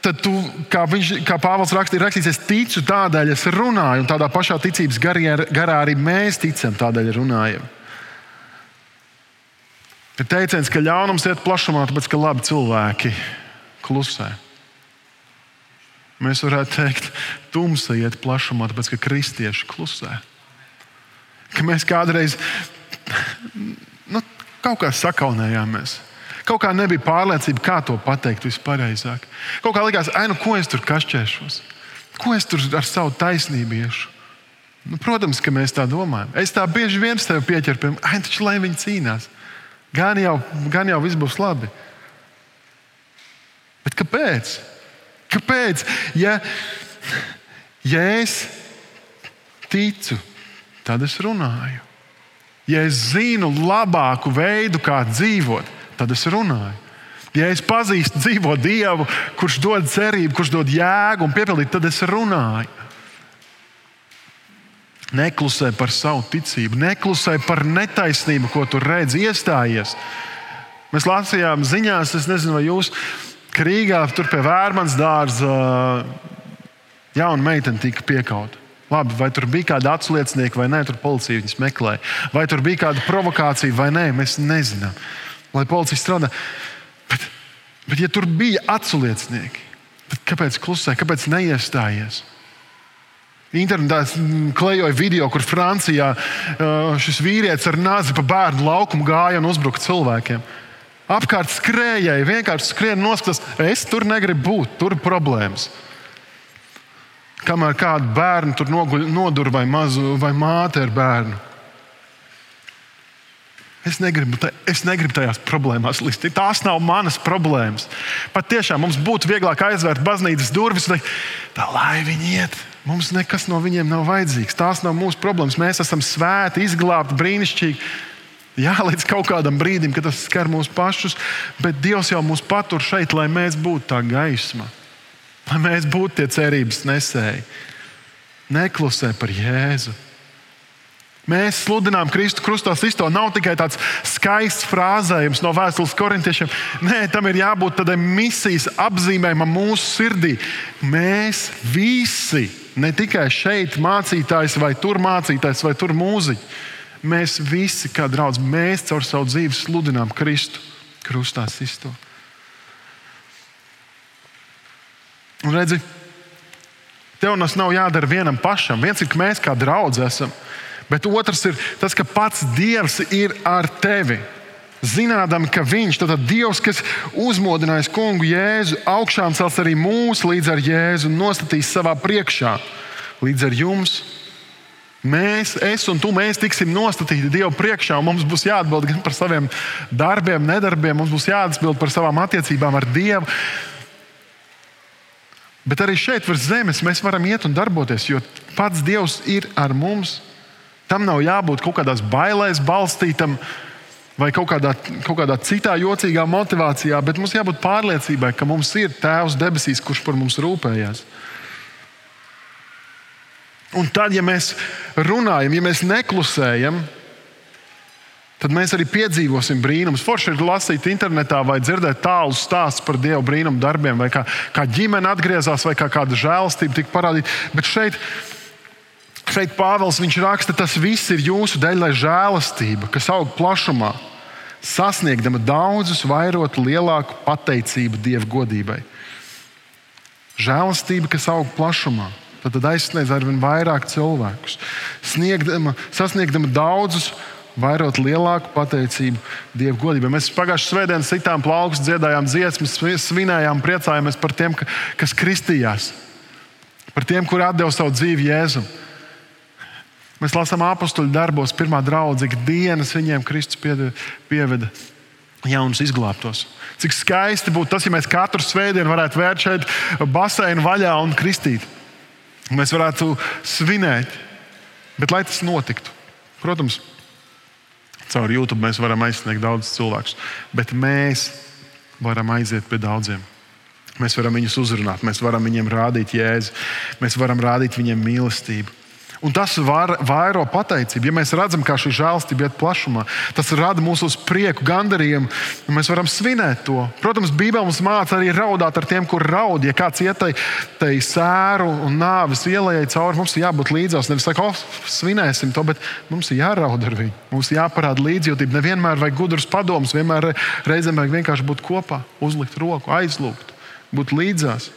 tad tu, kā, viņš, kā Pāvils raksta, ir rakstīts, es ticu, tādēļ es runāju, un tādā pašā ticības garā arī mēs ticam, tādēļ runājam. Ir teiciens, ka ļaunums iet plašumā, tāpēc ka labi cilvēki klusē. Mēs varētu teikt, tumsa iet plašumā, tāpēc ka kristieši klusē. Ka mēs kādreiz nu, kaut kā sakaunējāmies. Kaut kā nebija pārliecība, kā to pateikt vispareizāk. Kaut kā likās, ai, nu, ko es tur kašķēšos? Ko es tur ar savu taisnību iešu? Nu, protams, ka mēs tā domājam. Es tā bieži vien sev pieķeru pie, ai, taču lai viņi cīnās. Gan jau, gan jau viss būs labi. Bet kāpēc? Kāpēc? Ja, ja es ticu, tad es runāju. Ja es zinu labāku veidu, kā dzīvot, tad es runāju. Ja es pazīstu dzīvo Dievu, kurš dod cerību, kurš dod jēgu un piepildīt, tad es runāju. Neklusē par savu ticību, neklusē par netaisnību, ko tu redzi, iestājies. Mēs lasījām ziņās, es nezinu, vai jūs Krīgā, tur pie Vērmans dārza, jauna meitene tika piekauta. Labi, vai tur bija kāda atsliecinieka vai nē, tur policija viņus meklēja. Vai tur bija kāda provokācija vai nē, mēs nezinām. Lai policija strādā. Bet, bet ja tur bija atsliecinieki, tad kāpēc klusē, kāpēc neiestājies? Internetā klejoja video, kur Francijā šis vīrietis ar nāzi pa bērnu laukumu gāja un uzbruka cilvēkiem. Apkārt skrējēji, vienkārši skrien noskatās, es tur negribu būt, tur ir problēmas. Kamēr kādu bērnu tur noguļ, nodur vai mazu vai māte ar bērnu. Es negribu, es negribu tajās problēmās līst. Tās nav manas problēmas. Pat tiešām mums būtu vieglāk aizvērt baznīcas durvis teikt, tā lai viņi iet. Mums nekas no viņiem nav vajadzīgs. Tās nav mūsu problēmas. Mēs esam svēti, izglābti, brīnišķīgi. Jā, līdz kaut kādam brīdim, kad tas skar mūs pašus, bet Dievs jau mūs patur šeit, lai mēs būtu tā gaisma lai mēs būtu tie cerības nesēji. Neklusē par Jēzu. Mēs sludinām Kristu krustos. Tas nav tikai tāds skaists frāzējums no vēstules korintiešiem. Nē, tam ir jābūt tādai misijas apzīmējumam mūsu sirdī. Mēs visi, ne tikai šeit mācītājs, vai tur mācītājs, vai tur mūziķis, mēs visi, kā draugi, mēs caur savu dzīvi sludinām Kristu krustā sisto. Un redzi, tev tas nav jādara vienam pašam. Viens ir, ka mēs kā draugi esam, bet otrs ir tas, ka pats Dievs ir ar tevi. Zinādami, ka Viņš, tad Dievs, kas uzmodinājis kungu Jēzu, augšām cels arī mūs līdz ar Jēzu un nostatīs savā priekšā līdz ar jums. Mēs, es un tu, mēs tiksim nostatīti Dievu priekšā, un mums būs jāatbild gan par saviem darbiem, nedarbiem, mums būs jāatbild par savām attiecībām ar Dievu. Bet arī šeit, virs zemes, mēs varam iet un darboties, jo pats Dievs ir ar mums. Tam nav jābūt kaut kādās bailēs balstītam vai kaut kādā, kaut kādā citā jocīgā motivācijā, bet mums jābūt pārliecībai, ka mums ir Tēvs debesīs, kurš par mums rūpējas. Un tad, ja mēs runājam, ja mēs neklusējam, tad mēs arī piedzīvosim brīnumus. Forši ir lasīt internetā vai dzirdēt tālus stāstus par Dieva brīnumu darbiem, vai kā, kā ģimene atgriezās, vai kā kāda žēlastība tika parādīta. Bet šeit, šeit Pāvils raksta, tas viss ir jūsu dēļ, lai žēlastība, kas aug plašumā, sasniegdama daudzus, vairot lielāku pateicību Dieva godībai. Žēlastība, kas aug plašumā, tad aizsniedz ar vien vairāk cilvēkus. Sniegdama, sasniegdama daudzus, vairot lielāku pateicību Dieva godībai. Mēs pagājušajā svētdienā sitām plaukus, dziedājām dziesmas, svinējām, priecājāmies par tiem, kas kristījās, par tiem, kuri deva savu dzīvi Jēzum. Mēs lasām apakstuļu darbos, pirmā draudzene, dienas viņiem Kristus pieveda jaunus izglābtos. Cik skaisti būtu tas, ja mēs katru svētdienu varētu vērt šeit baseinu vaļā un kristīt. Mēs varētu svinēt, bet lai tas notiktu, protams, caur YouTube mēs varam aizsniegt daudzus cilvēkus, bet mēs varam aiziet pie daudziem. Mēs varam viņus uzrunāt, mēs varam viņiem rādīt jēzu, mēs varam rādīt viņiem mīlestību. Un tas var, vairo pateicību. Ja mēs redzam, kā šī žēlstība iet plašumā, tas rada mūsu prieku, gandarījumu, un mēs varam svinēt to. Protams, Bībelē mums māca arī raudāt ar tiem, kur raud. Ja kāds ietai tai sēru un nāves ielai cauri, mums ir jābūt līdzās. Nevis saka, oh, svinēsim to, bet mums ir jāraud ar viņu. Mums jāparāda līdzjūtība. Nevienmēr vajag gudrus padomus, vienmēr reizēm vajag vienkārši būt kopā, uzlikt roku, aizlūgt, būt līdzās.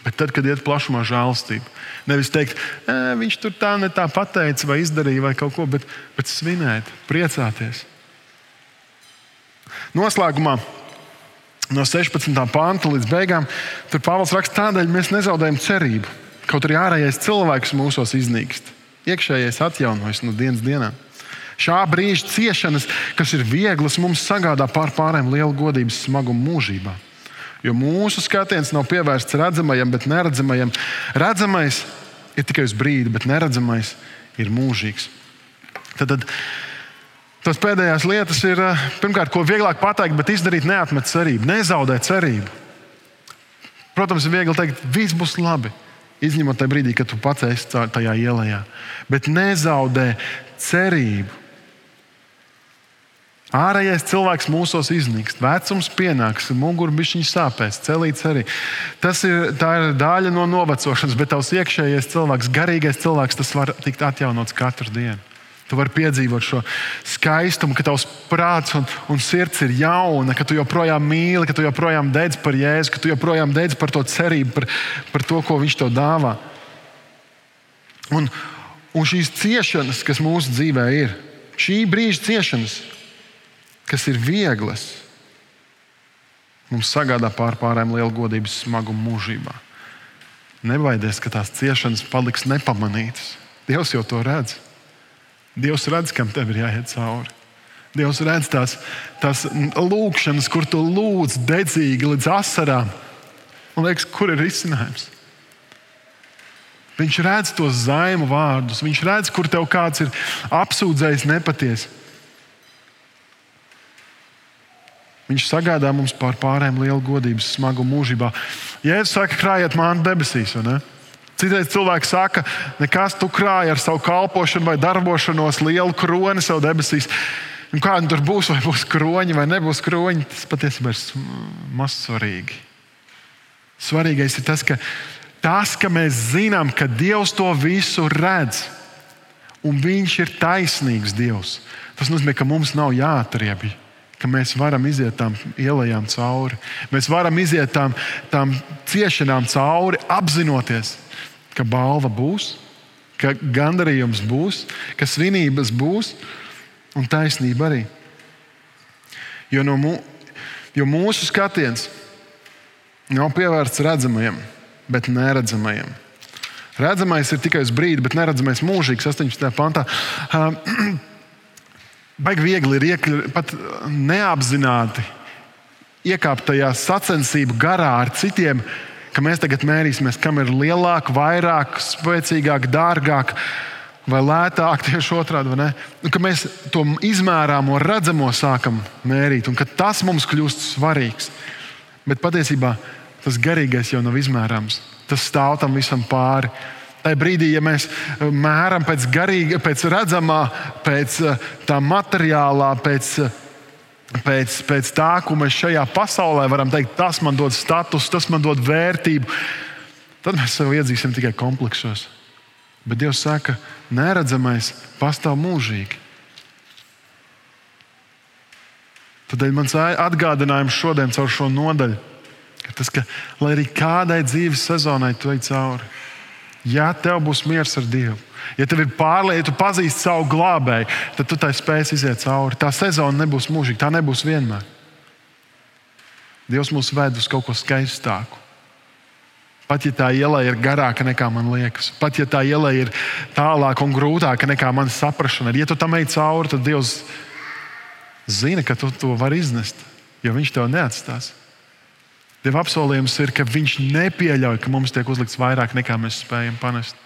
Bet tad, kad iet plašumā žēlastība, nevis teikt, e, viņš tur tā ne tā pateica vai izdarīja vai kaut ko, bet, bet svinēt, priecāties. Noslēgumā no 16. panta līdz beigām tur Pāvils raksta, tādēļ mēs nezaudējam cerību. Kaut arī ārējais cilvēks mūsos iznīkst, iekšējais atjaunojas no dienas dienā. Šā brīža ciešanas, kas ir vieglas, mums sagādā pār pārējiem lielu godības smagumu mūžībā. Jo mūsu skatiens nav pievērsts redzamajam, bet neredzamajam. Redzamais ir tikai uz brīdi, bet neredzamais ir mūžīgs. Tad, tad Tas pēdējās lietas ir, eh, pirmkārt, ko vieglāk pateikt, bet izdarīt neatmet cerību, nezaudēt cerību. Protams, ir viegli teikt, viss būs labi. Izņemot tajā brīdī, kad tu pats esi tajā ielā. Bet nezaudē cerību. Ārējais cilvēks mūsos iznīkst, vecums pienāks, mugurbišķiņš sāpēs, celīts arī. Tas ir, ir daļa no novecošanas, bet tavs iekšējais cilvēks, garīgais cilvēks, tas var tikt atjaunots katru dienu. Tu vari piedzīvot šo skaistumu, ka tavs prāts un, un sirds ir jauna, ka tu joprojām mīli, ka tu joprojām dedz par jēzu, ka tu joprojām dedz par to cerību, par, par to, ko viņš tev dāvā. Un, un šīs ciešanas, kas mūsu dzīvē ir, šī brīža ciešanas, kas ir vieglas, mums sagādā pār pārējiem lielu godības smagumu mūžībā. Nebaidies, ka tās ciešanas paliks nepamanītas. Dievs jau to redz. Dievs redz, kam tev ir jāiet cauri. Dievs redz tās, tās lūkšanas, kur tu lūdz dedzīgi līdz asarām. Man liekas, kur ir risinājums? Viņš redz tos zaimu vārdus, viņš redz, kur tev kāds ir apsūdzējis nepatiesi. Viņš sagādā mums pār pārējiem lielu godības smagumu mūžībā. Jēzus saka, krājiet mānu debesīs. Citreiz cilvēks saka, nekas tu krāji ar savu kalpošanu vai darbošanos lielu kroni sev debesīs. Un kā nu tur būs, vai būs kroņi vai nebūs kroņi, tas patiesībā ir maz svarīgi. Svarīgais ir tas, ka, tas, ka mēs zinām, ka Dievs to visu redz, un Viņš ir taisnīgs Dievs. Tas nozīmē, ka mums nav jāatriebj ka mēs varam iziet tām ielām cauri. Mēs varam iziet tām, tām ciešanām cauri, apzinoties, ka balva būs, ka gandarījums būs, ka svinības būs un taisnība arī. Jo, no mū, jo mūsu skatiens nav pievērsts redzamajam, bet neredzamajam. Redzamais ir tikai uz brīdi, bet neredzamais mūžīgs 18. pantā. Baigi viegli ir iekļūt, pat neapzināti iekāpt tajā sacensību garā ar citiem, ka mēs tagad mērīsimies, kam ir lielāk, vairāk, spēcīgāk, dārgāk vai lētāk, tieši otrādi. Nu, mēs to izmērāmo, redzamo sākam mērīt, un tas mums kļūst svarīgs. Bet patiesībā tas garīgais jau nav izmērāms. Tas stāv tam visam pāri. Tajā brīdī, ja mēs eh, mēram pēc garīga, pēc redzamā, pēc eh, tā materiālā, pēc, eh, pēc, pēc tā, ko mēs šajā pasaulē varam teikt, tas man dod status, tas man dod vērtību, tad mēs sev iedzīsim tikai kompleksos. Bet Dievs saka, neredzamais pastāv mūžīgi. Tādēļ mans atgādinājums šodien caur šo nodaļu ir tas, ka, lai arī kādai dzīves sezonai tu ej cauri, ja tev būs miers ar Dievu, ja tev ir pārliecība, ja tu pazīsti savu glābēju, tad tu tai spēsi iziet cauri. Tā sezona nebūs mūžīga, tā nebūs vienmēr. Dievs mūs ved uz kaut ko skaistāku. Pat ja tā iela ir garāka nekā man liekas, pat ja tā iela ir tālāka un grūtāka nekā mana saprāšana, ja tu tam ej cauri, tad Dievs zina, ka tu to vari iznest, jo Viņš tev neatstās. Dieva apsolījums ir, ka Viņš nepieļauj, ka mums tiek uzlikts vairāk nekā mēs spējam panest.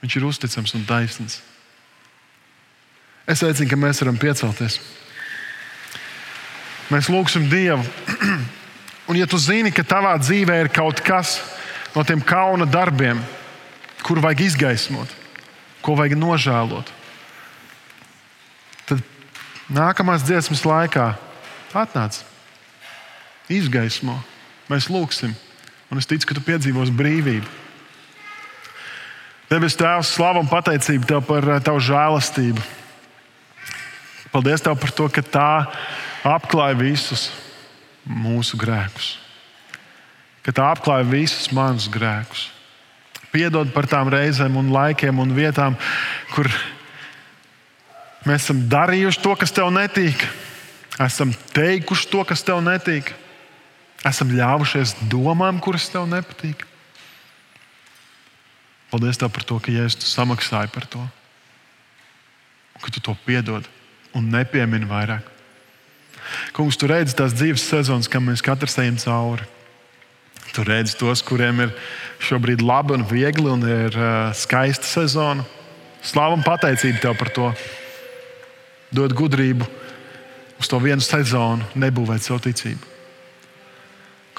Viņš ir uzticams un taisnīgs. Es aicinu, ka mēs varam piecelties. Mēs lūgsim Dievu. Un, ja tu zini, ka tavā dzīvē ir kaut kas, no tiem kauna darbiem, kuru vajag izgaismot, ko vajag nožēlot. Tad nākamās dziesmas laikā atnāc, izgaismo, mēs lūgsim, un es ticu, ka tu piedzīvosi brīvību. Debes Tēvs, slavu un pateicību Tev par eh, Tavu žēlastību. Paldies Tev par to, ka tā apklāja visus mūsu grēkus ka tā apklāja visus manus grēkus. Piedod par tām reizēm, un laikiem un vietām, kur mēs esam darījuši to, kas tev netīk, esam teikuši to, kas tev netīk, esam ļāvušies domām, kuras tev nepatīk. Paldies tev par to, ka Jēzus samaksāja par to, ka tu to piedod un nepiemini vairāk. Kungs, tu redzi tās dzīves sezonas, kam mēs katrs ejam cauri. Tu redzi tos, kuriem ir šobrīd labi un viegli un ir uh, skaista sezona. Slāva un pateicība tev par to. Dod gudrību uz to vienu sezonu, nebūvēt savu ticību.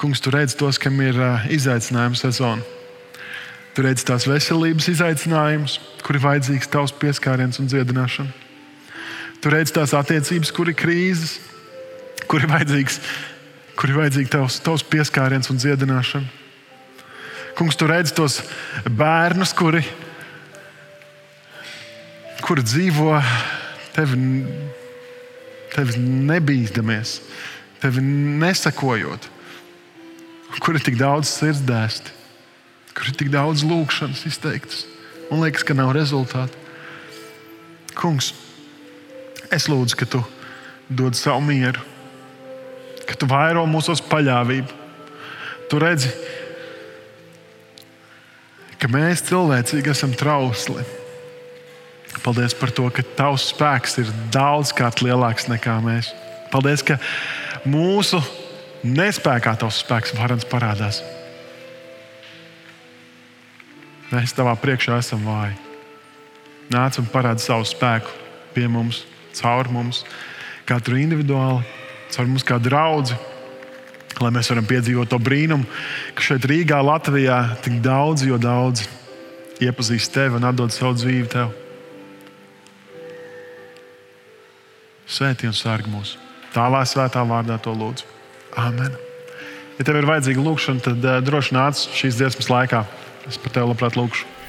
Kungs, tu redzi tos, kam ir izaicinājuma sezona. Tu redzi tās veselības izaicinājumus, kur ir vajadzīgs tavs pieskāriens un dziedināšana. Tu redzi tās attiecības, kur ir krīzes, kur ir vajadzīgs kur ir vajadzīgs tavs, tavs pieskāriens un dziedināšana. Kungs, tu redzi tos bērnus, kuri, kuri dzīvo tevi, tevi nebīdamies, tevi nesakojot, kur ir tik daudz sirds dēsti, kur ir tik daudz lūgšanas izteiktas. Man liekas, ka nav rezultātu. Kungs, es lūdzu, ka tu dod savu mieru ka tu vairo mūsos paļāvību. Tu redzi, ka mēs cilvēcīgi esam trausli. Paldies par to, ka tavs spēks ir daudzkārt lielāks nekā mēs. Paldies, ka mūsu nespējā tavs spēks varens parādās. Mēs tavā priekšā esam vāji. Nāc un parādi savu spēku pie mums, caur mums, katru individuāli caur mums kā draugu, lai mēs varam piedzīvot to brīnumu, ka šeit Rīgā, Latvijā tik daudz, jo daudz iepazīst tevi un atdod savu dzīvi tev. Svētī un sārgi mūs. Tālā svētā vārdā to lūdzu. Amen. Ja tev ir vajadzīga lūkšana, tad uh, droši nāc šīs dziesmas laikā. Es par tevi labprāt lūkšu.